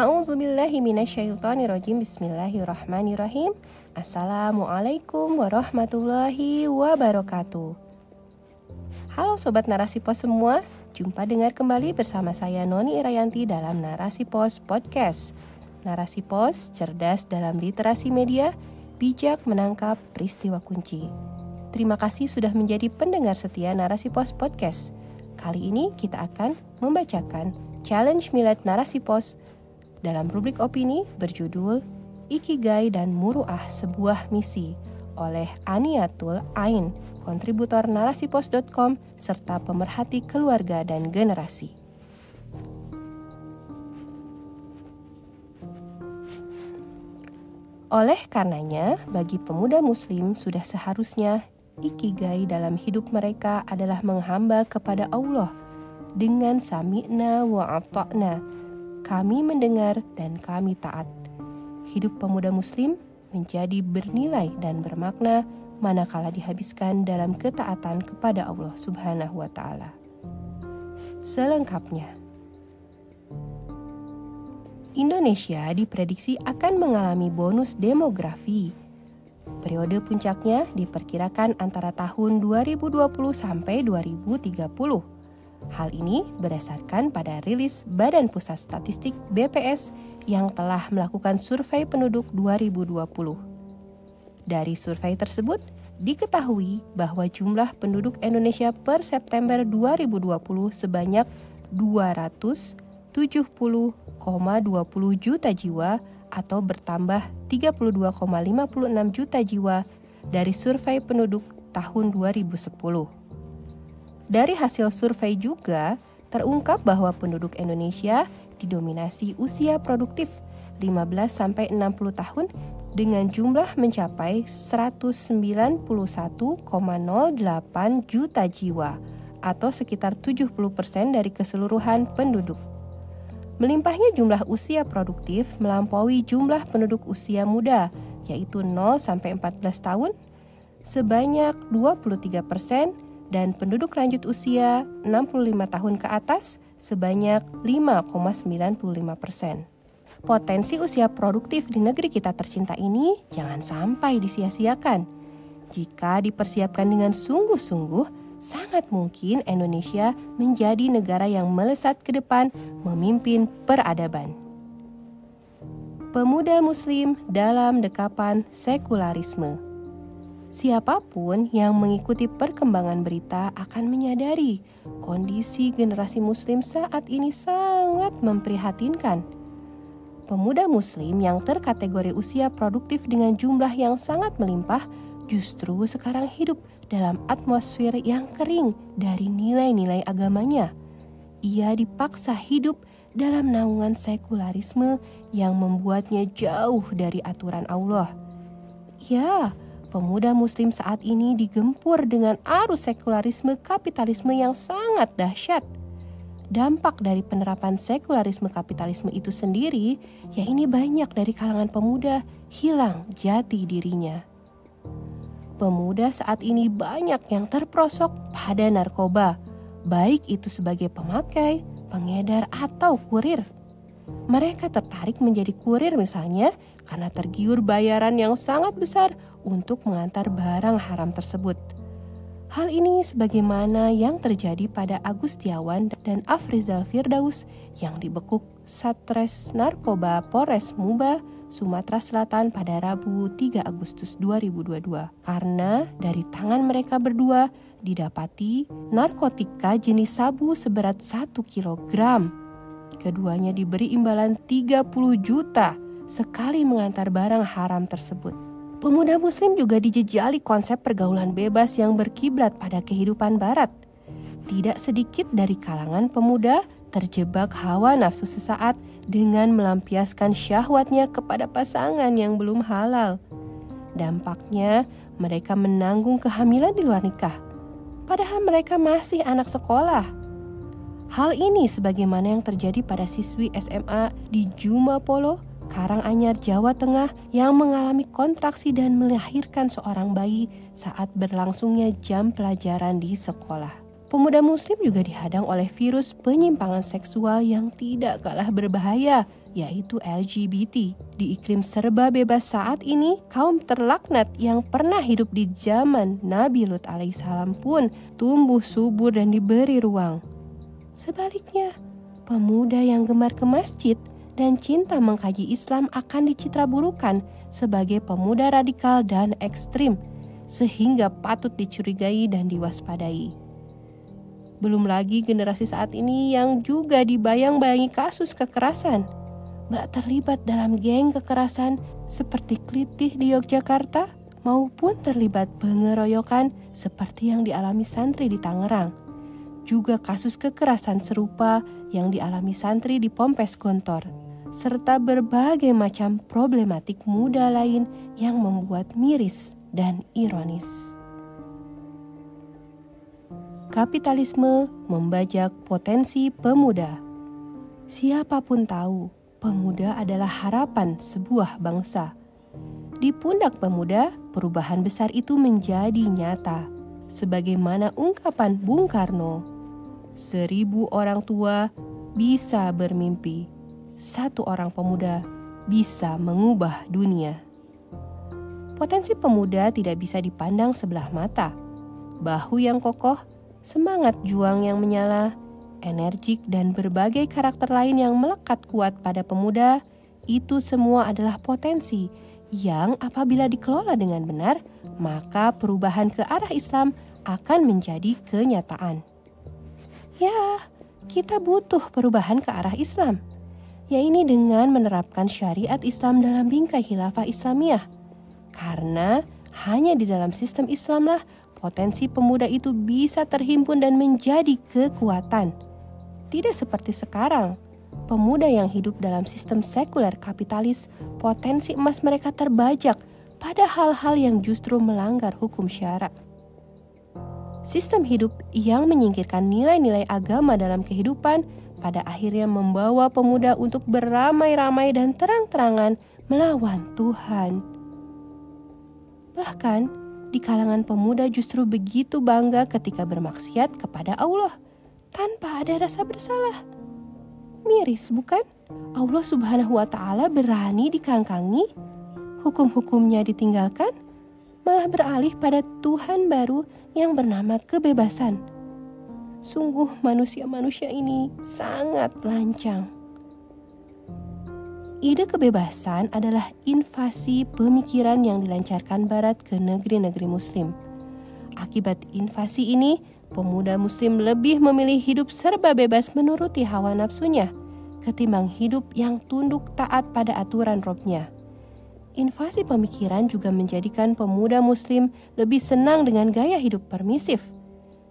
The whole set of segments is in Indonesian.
A'udzubillahiminasyaitonirrojim Bismillahirrahmanirrahim. Assalamualaikum warahmatullahi wabarakatuh. Halo Sobat Narasi Pos semua. Jumpa dengar kembali bersama saya Noni Irayanti dalam Narasi Pos Podcast. Narasi Pos, cerdas dalam literasi media Bijak menangkap peristiwa kunci. Terima kasih sudah menjadi pendengar setia Narasi Pos Podcast. Kali ini kita akan membacakan Challenge Milad Narasi Pos dalam rubrik opini berjudul Ikigai dan Muruah Sebuah Misi oleh Aniatul Ain, kontributor narasipos.com serta pemerhati keluarga dan generasi. Oleh karenanya, bagi pemuda muslim sudah seharusnya ikigai dalam hidup mereka adalah menghamba kepada Allah dengan sami'na wa ata'na kami mendengar dan kami taat. Hidup pemuda muslim menjadi bernilai dan bermakna manakala dihabiskan dalam ketaatan kepada Allah Subhanahu wa taala. Selengkapnya Indonesia diprediksi akan mengalami bonus demografi. Periode puncaknya diperkirakan antara tahun 2020 sampai 2030 Hal ini berdasarkan pada rilis Badan Pusat Statistik BPS yang telah melakukan survei penduduk 2020. Dari survei tersebut, diketahui bahwa jumlah penduduk Indonesia per September 2020 sebanyak 270,20 juta jiwa atau bertambah 32,56 juta jiwa dari survei penduduk tahun 2010. Dari hasil survei juga terungkap bahwa penduduk Indonesia didominasi usia produktif 15 sampai 60 tahun dengan jumlah mencapai 191,08 juta jiwa atau sekitar 70% dari keseluruhan penduduk. Melimpahnya jumlah usia produktif melampaui jumlah penduduk usia muda yaitu 0 sampai 14 tahun sebanyak 23 persen dan penduduk lanjut usia 65 tahun ke atas sebanyak 5,95 persen. Potensi usia produktif di negeri kita tercinta ini jangan sampai disia-siakan. Jika dipersiapkan dengan sungguh-sungguh, sangat mungkin Indonesia menjadi negara yang melesat ke depan memimpin peradaban. Pemuda Muslim dalam dekapan sekularisme. Siapa pun yang mengikuti perkembangan berita akan menyadari kondisi generasi Muslim saat ini sangat memprihatinkan. Pemuda Muslim yang terkategori usia produktif dengan jumlah yang sangat melimpah justru sekarang hidup dalam atmosfer yang kering dari nilai-nilai agamanya. Ia dipaksa hidup dalam naungan sekularisme yang membuatnya jauh dari aturan Allah. Ya, pemuda muslim saat ini digempur dengan arus sekularisme kapitalisme yang sangat dahsyat. Dampak dari penerapan sekularisme kapitalisme itu sendiri, ya ini banyak dari kalangan pemuda hilang jati dirinya. Pemuda saat ini banyak yang terprosok pada narkoba, baik itu sebagai pemakai, pengedar, atau kurir. Mereka tertarik menjadi kurir misalnya karena tergiur bayaran yang sangat besar untuk mengantar barang haram tersebut. Hal ini sebagaimana yang terjadi pada Agustiawan dan Afrizal Firdaus yang dibekuk Satres Narkoba Polres Muba, Sumatera Selatan pada Rabu 3 Agustus 2022 karena dari tangan mereka berdua didapati narkotika jenis sabu seberat 1 kg. Keduanya diberi imbalan 30 juta sekali mengantar barang haram tersebut. Pemuda Muslim juga dijejali konsep pergaulan bebas yang berkiblat pada kehidupan Barat. Tidak sedikit dari kalangan pemuda terjebak hawa nafsu sesaat dengan melampiaskan syahwatnya kepada pasangan yang belum halal. Dampaknya, mereka menanggung kehamilan di luar nikah, padahal mereka masih anak sekolah. Hal ini sebagaimana yang terjadi pada siswi SMA di Juma Polo Karanganyar, Jawa Tengah yang mengalami kontraksi dan melahirkan seorang bayi saat berlangsungnya jam pelajaran di sekolah. pemuda muslim juga dihadang oleh virus penyimpangan seksual yang tidak kalah berbahaya, yaitu LGBT. Di iklim serba bebas saat ini, kaum terlaknat yang pernah hidup di zaman Nabi Lut alaihissalam pun tumbuh subur dan diberi ruang. Sebaliknya, pemuda yang gemar ke masjid dan cinta mengkaji Islam akan dicitra burukan sebagai pemuda radikal dan ekstrim, sehingga patut dicurigai dan diwaspadai. Belum lagi generasi saat ini yang juga dibayang-bayangi kasus kekerasan. Mbak terlibat dalam geng kekerasan seperti Klitih di Yogyakarta maupun terlibat pengeroyokan seperti yang dialami santri di Tangerang. Juga kasus kekerasan serupa yang dialami santri di Pompes Gontor serta berbagai macam problematik muda lain yang membuat miris dan ironis kapitalisme membajak potensi pemuda. Siapa pun tahu, pemuda adalah harapan sebuah bangsa. Di pundak pemuda, perubahan besar itu menjadi nyata, sebagaimana ungkapan Bung Karno: "Seribu orang tua bisa bermimpi, satu orang pemuda bisa mengubah dunia." Potensi pemuda tidak bisa dipandang sebelah mata. Bahu yang kokoh semangat juang yang menyala, energik, dan berbagai karakter lain yang melekat kuat pada pemuda, itu semua adalah potensi yang apabila dikelola dengan benar, maka perubahan ke arah Islam akan menjadi kenyataan. Ya, kita butuh perubahan ke arah Islam, yaitu dengan menerapkan syariat Islam dalam bingkai khilafah Islamiyah. Karena hanya di dalam sistem Islamlah potensi pemuda itu bisa terhimpun dan menjadi kekuatan. Tidak seperti sekarang, pemuda yang hidup dalam sistem sekuler kapitalis, potensi emas mereka terbajak pada hal-hal yang justru melanggar hukum syarak. Sistem hidup yang menyingkirkan nilai-nilai agama dalam kehidupan pada akhirnya membawa pemuda untuk beramai-ramai dan terang-terangan melawan Tuhan. Bahkan, di kalangan pemuda justru begitu bangga ketika bermaksiat kepada Allah tanpa ada rasa bersalah. Miris, bukan? Allah Subhanahu wa Ta'ala berani dikangkangi, hukum-hukumnya ditinggalkan, malah beralih pada Tuhan baru yang bernama kebebasan. Sungguh, manusia-manusia ini sangat lancang. Ide kebebasan adalah invasi pemikiran yang dilancarkan Barat ke negeri-negeri Muslim. Akibat invasi ini, pemuda Muslim lebih memilih hidup serba bebas menuruti hawa nafsunya, ketimbang hidup yang tunduk taat pada aturan robnya. Invasi pemikiran juga menjadikan pemuda Muslim lebih senang dengan gaya hidup permisif.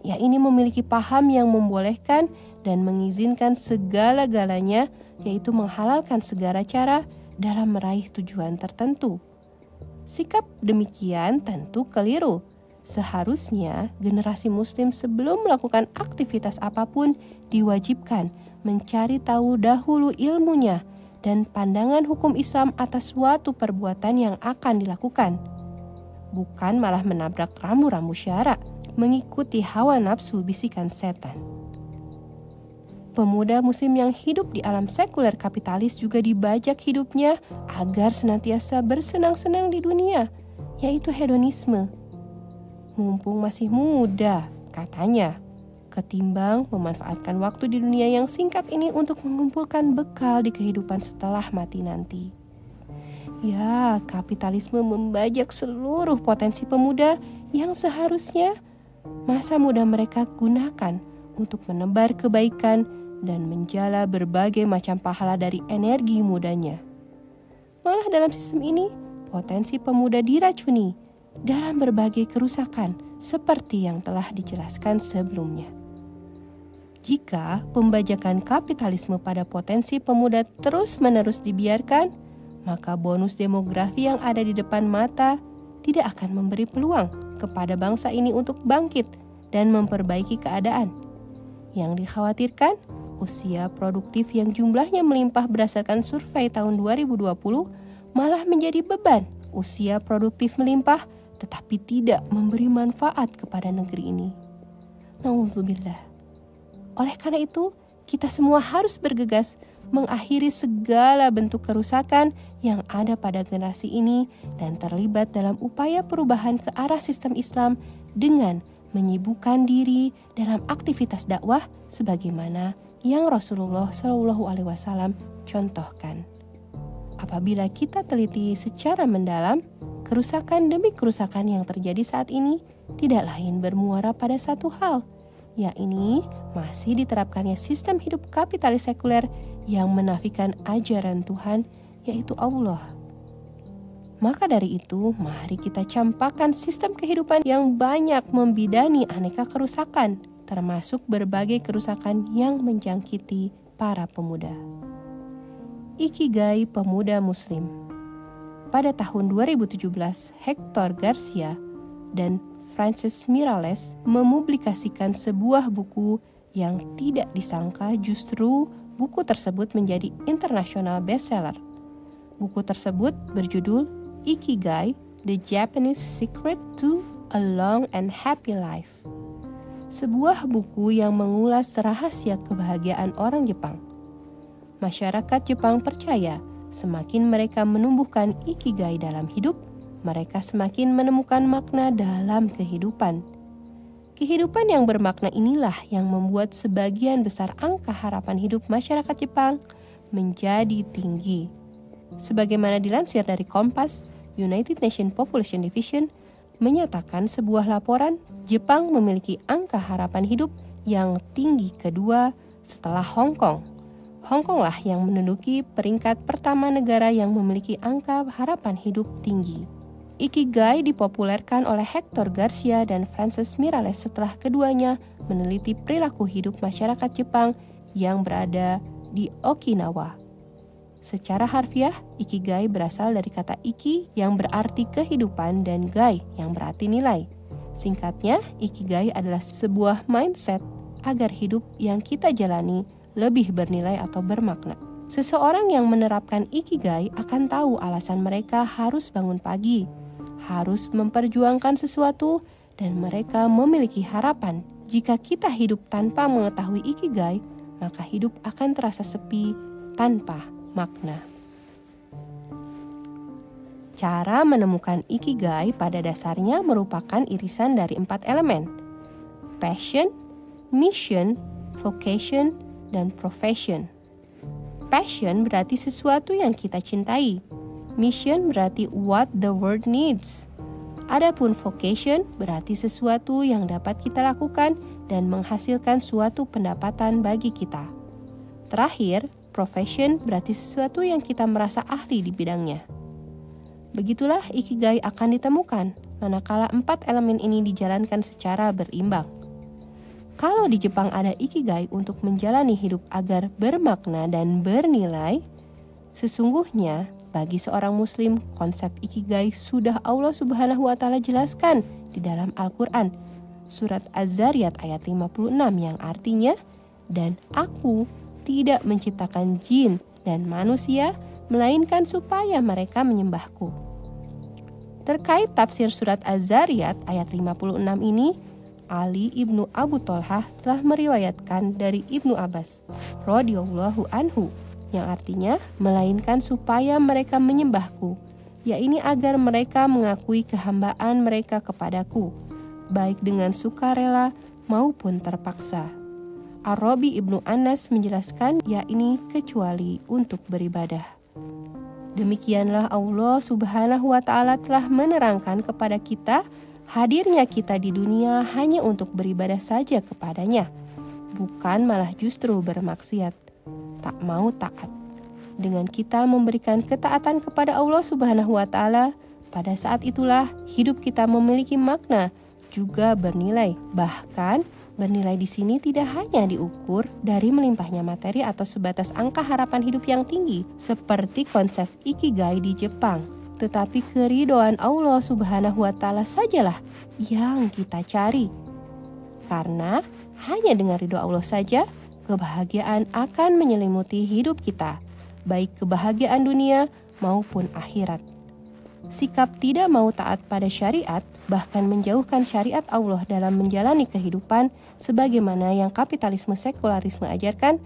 Ya ini memiliki paham yang membolehkan dan mengizinkan segala-galanya yaitu menghalalkan segala cara dalam meraih tujuan tertentu. Sikap demikian tentu keliru. Seharusnya generasi Muslim sebelum melakukan aktivitas apa pun diwajibkan mencari tahu dahulu ilmunya dan pandangan hukum Islam atas suatu perbuatan yang akan dilakukan, bukan malah menabrak rambu-rambu syarak, mengikuti hawa nafsu bisikan setan. Pemuda muslim yang hidup di alam sekuler kapitalis juga dibajak hidupnya agar senantiasa bersenang-senang di dunia, yaitu hedonisme. Mumpung masih muda, katanya, ketimbang memanfaatkan waktu di dunia yang singkat ini untuk mengumpulkan bekal di kehidupan setelah mati nanti. Ya, kapitalisme membajak seluruh potensi pemuda yang seharusnya masa muda mereka gunakan untuk menebar kebaikan dan menjala berbagai macam pahala dari energi mudanya. Malah dalam sistem ini, potensi pemuda diracuni dalam berbagai kerusakan seperti yang telah dijelaskan sebelumnya. Jika pembajakan kapitalisme pada potensi pemuda terus-menerus dibiarkan, maka bonus demografi yang ada di depan mata tidak akan memberi peluang kepada bangsa ini untuk bangkit dan memperbaiki keadaan. Yang dikhawatirkan, usia produktif yang jumlahnya melimpah berdasarkan survei tahun 2020 malah menjadi beban usia produktif melimpah tetapi tidak memberi manfaat kepada negeri ini. Nauzubillah. Oleh karena itu, kita semua harus bergegas mengakhiri segala bentuk kerusakan yang ada pada generasi ini dan terlibat dalam upaya perubahan ke arah sistem Islam dengan menyibukkan diri dalam aktivitas dakwah sebagaimana yang Rasulullah Shallallahu Alaihi Wasallam contohkan. Apabila kita teliti secara mendalam, kerusakan demi kerusakan yang terjadi saat ini tidak lain bermuara pada satu hal, yakni masih diterapkannya sistem hidup kapitalis sekuler yang menafikan ajaran Tuhan, yaitu Allah. Maka dari itu, mari kita campakkan sistem kehidupan yang banyak membidani aneka kerusakan, termasuk berbagai kerusakan yang menjangkiti para pemuda. Ikigai Pemuda Muslim. Pada tahun 2017, Hector Garcia dan Francis Mirales mempublikasikan sebuah buku yang tidak disangka justru buku tersebut menjadi internasional bestseller. Buku tersebut berjudul Ikigai: The Japanese Secret to a Long and Happy Life. Sebuah buku yang mengulas rahasia kebahagiaan orang Jepang masyarakat Jepang percaya semakin mereka menumbuhkan ikigai dalam hidup, mereka semakin menemukan makna dalam kehidupan. Kehidupan yang bermakna inilah yang membuat sebagian besar angka harapan hidup masyarakat Jepang menjadi tinggi. Sebagaimana dilansir dari Kompas, United Nations Population Division menyatakan sebuah laporan Jepang memiliki angka harapan hidup yang tinggi kedua setelah Hong Kong Hong Kong lah yang menduduki peringkat pertama negara yang memiliki angka harapan hidup tinggi. Ikigai dipopulerkan oleh Hector Garcia dan Francis Mirales setelah keduanya meneliti perilaku hidup masyarakat Jepang yang berada di Okinawa. Secara harfiah, Ikigai berasal dari kata iki yang berarti kehidupan dan gai yang berarti nilai. Singkatnya, Ikigai adalah sebuah mindset agar hidup yang kita jalani lebih bernilai atau bermakna. Seseorang yang menerapkan ikigai akan tahu alasan mereka harus bangun pagi, harus memperjuangkan sesuatu, dan mereka memiliki harapan. Jika kita hidup tanpa mengetahui ikigai, maka hidup akan terasa sepi tanpa makna. Cara menemukan ikigai pada dasarnya merupakan irisan dari empat elemen: passion, mission, vocation, dan profession. Passion berarti sesuatu yang kita cintai. Mission berarti what the world needs. Adapun vocation berarti sesuatu yang dapat kita lakukan dan menghasilkan suatu pendapatan bagi kita. Terakhir, profession berarti sesuatu yang kita merasa ahli di bidangnya. Begitulah ikigai akan ditemukan manakala empat elemen ini dijalankan secara berimbang. Kalau di Jepang ada ikigai untuk menjalani hidup agar bermakna dan bernilai, sesungguhnya bagi seorang muslim konsep ikigai sudah Allah Subhanahu wa taala jelaskan di dalam Al-Qur'an surat Az-Zariyat ayat 56 yang artinya dan aku tidak menciptakan jin dan manusia melainkan supaya mereka menyembahku. Terkait tafsir surat Az-Zariyat ayat 56 ini, Ali ibnu Abu Tolhah telah meriwayatkan dari ibnu Abbas radhiyallahu anhu yang artinya melainkan supaya mereka menyembahku yakni agar mereka mengakui kehambaan mereka kepadaku baik dengan sukarela maupun terpaksa. Arabi ibnu Anas menjelaskan yakni kecuali untuk beribadah. Demikianlah Allah Subhanahu wa taala telah menerangkan kepada kita Hadirnya kita di dunia hanya untuk beribadah saja kepadanya, bukan malah justru bermaksiat, tak mau taat. Dengan kita memberikan ketaatan kepada Allah Subhanahu wa Ta'ala, pada saat itulah hidup kita memiliki makna, juga bernilai. Bahkan, bernilai di sini tidak hanya diukur dari melimpahnya materi atau sebatas angka harapan hidup yang tinggi, seperti konsep ikigai di Jepang tetapi keridoan Allah Subhanahu wa Ta'ala sajalah yang kita cari, karena hanya dengan ridho Allah saja kebahagiaan akan menyelimuti hidup kita, baik kebahagiaan dunia maupun akhirat. sikap tidak mau taat pada syariat, bahkan menjauhkan syariat Allah dalam menjalani kehidupan sebagaimana yang kapitalisme sekularisme ajarkan,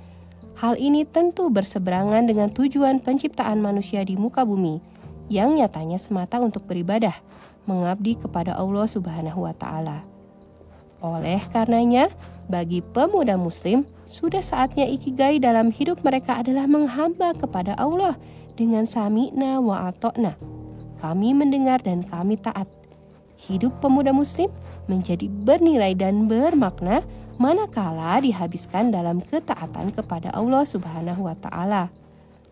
hal ini tentu berseberangan dengan tujuan penciptaan manusia di muka bumi yang nyatanya semata untuk beribadah, mengabdi kepada Allah Subhanahu wa taala. Oleh karenanya, bagi pemuda muslim, sudah saatnya ikigai dalam hidup mereka adalah menghamba kepada Allah dengan sami'na wa atokna kami mendengar dan kami taat. Hidup pemuda muslim menjadi bernilai dan bermakna manakala dihabiskan dalam ketaatan kepada Allah Subhanahu wa taala.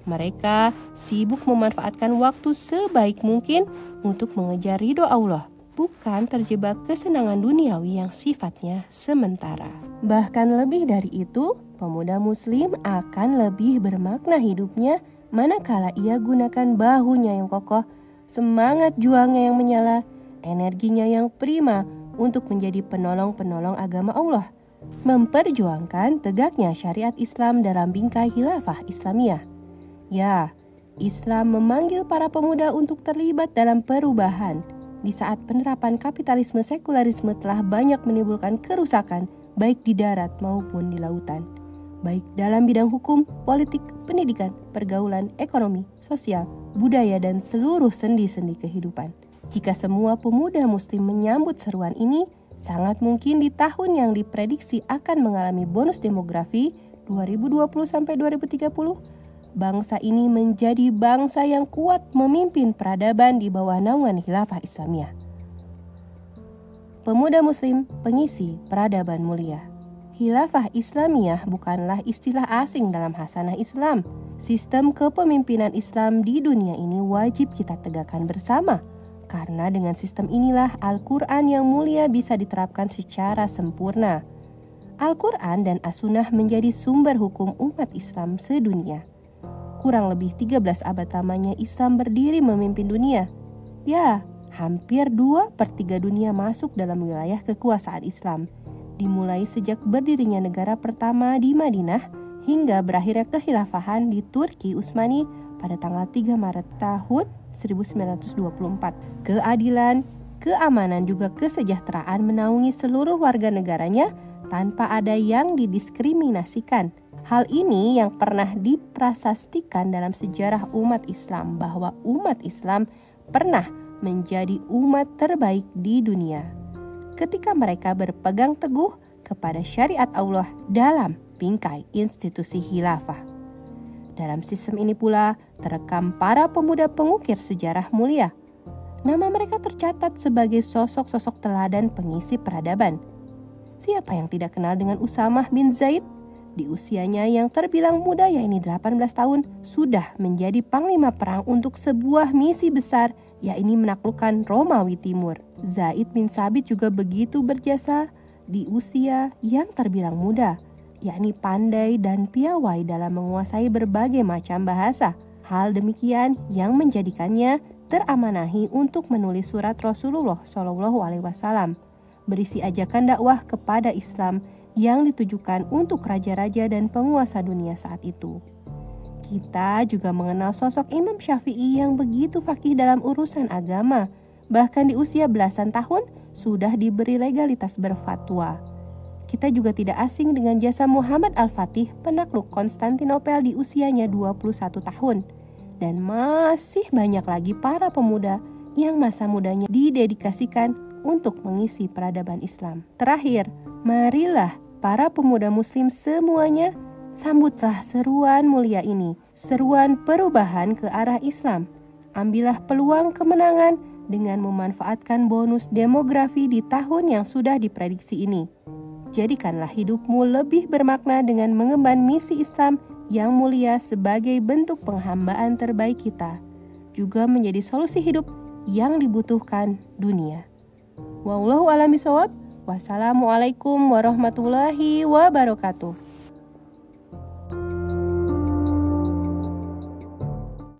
Mereka sibuk memanfaatkan waktu sebaik mungkin untuk mengejar ridho Allah, bukan terjebak kesenangan duniawi yang sifatnya sementara. Bahkan lebih dari itu, pemuda muslim akan lebih bermakna hidupnya manakala ia gunakan bahunya yang kokoh semangat juangnya yang menyala, energinya yang prima untuk menjadi penolong-penolong agama Allah, memperjuangkan tegaknya syariat Islam dalam bingkai khilafah Islamiyah. Ya, Islam memanggil para pemuda untuk terlibat dalam perubahan di saat penerapan kapitalisme sekularisme telah banyak menimbulkan kerusakan baik di darat maupun di lautan baik dalam bidang hukum, politik, pendidikan, pergaulan, ekonomi, sosial, budaya, dan seluruh sendi-sendi kehidupan. Jika semua pemuda muslim menyambut seruan ini, sangat mungkin di tahun yang diprediksi akan mengalami bonus demografi 2020-2030, bangsa ini menjadi bangsa yang kuat memimpin peradaban di bawah naungan khilafah Islamiyah. Pemuda muslim pengisi peradaban mulia. Khilafah Islamiyah bukanlah istilah asing dalam hasanah Islam. Sistem kepemimpinan Islam di dunia ini wajib kita tegakkan bersama. Karena dengan sistem inilah Al-Quran yang mulia bisa diterapkan secara sempurna. Al-Quran dan As-Sunnah menjadi sumber hukum umat Islam sedunia. Kurang lebih 13 abad lamanya Islam berdiri memimpin dunia. Ya, hampir 2 per 3 dunia masuk dalam wilayah kekuasaan Islam – dimulai sejak berdirinya negara pertama di Madinah hingga berakhirnya kehilafahan di Turki Utsmani pada tanggal 3 Maret tahun 1924. Keadilan, keamanan juga kesejahteraan menaungi seluruh warga negaranya tanpa ada yang didiskriminasikan. Hal ini yang pernah diprasastikan dalam sejarah umat Islam bahwa umat Islam pernah menjadi umat terbaik di dunia ketika mereka berpegang teguh kepada syariat Allah dalam bingkai institusi khilafah. Dalam sistem ini pula terekam para pemuda pengukir sejarah mulia. Nama mereka tercatat sebagai sosok-sosok teladan pengisi peradaban. Siapa yang tidak kenal dengan Usamah bin Zaid? Di usianya yang terbilang muda yakni 18 tahun, sudah menjadi panglima perang untuk sebuah misi besar yakni menaklukkan Romawi Timur. Zaid bin Sabit juga begitu berjasa di usia yang terbilang muda, yakni pandai dan piawai dalam menguasai berbagai macam bahasa. Hal demikian yang menjadikannya teramanahi untuk menulis surat Rasulullah Shallallahu Alaihi Wasallam berisi ajakan dakwah kepada Islam yang ditujukan untuk raja-raja dan penguasa dunia saat itu. Kita juga mengenal sosok Imam Syafi'i yang begitu fakih dalam urusan agama bahkan di usia belasan tahun sudah diberi legalitas berfatwa. Kita juga tidak asing dengan jasa Muhammad Al-Fatih penakluk Konstantinopel di usianya 21 tahun. Dan masih banyak lagi para pemuda yang masa mudanya didedikasikan untuk mengisi peradaban Islam. Terakhir, marilah para pemuda muslim semuanya sambutlah seruan mulia ini, seruan perubahan ke arah Islam. Ambillah peluang kemenangan dengan memanfaatkan bonus demografi di tahun yang sudah diprediksi ini. Jadikanlah hidupmu lebih bermakna dengan mengemban misi Islam yang mulia sebagai bentuk penghambaan terbaik kita, juga menjadi solusi hidup yang dibutuhkan dunia. Wallahu a'lam bishawab. Wassalamualaikum warahmatullahi wabarakatuh.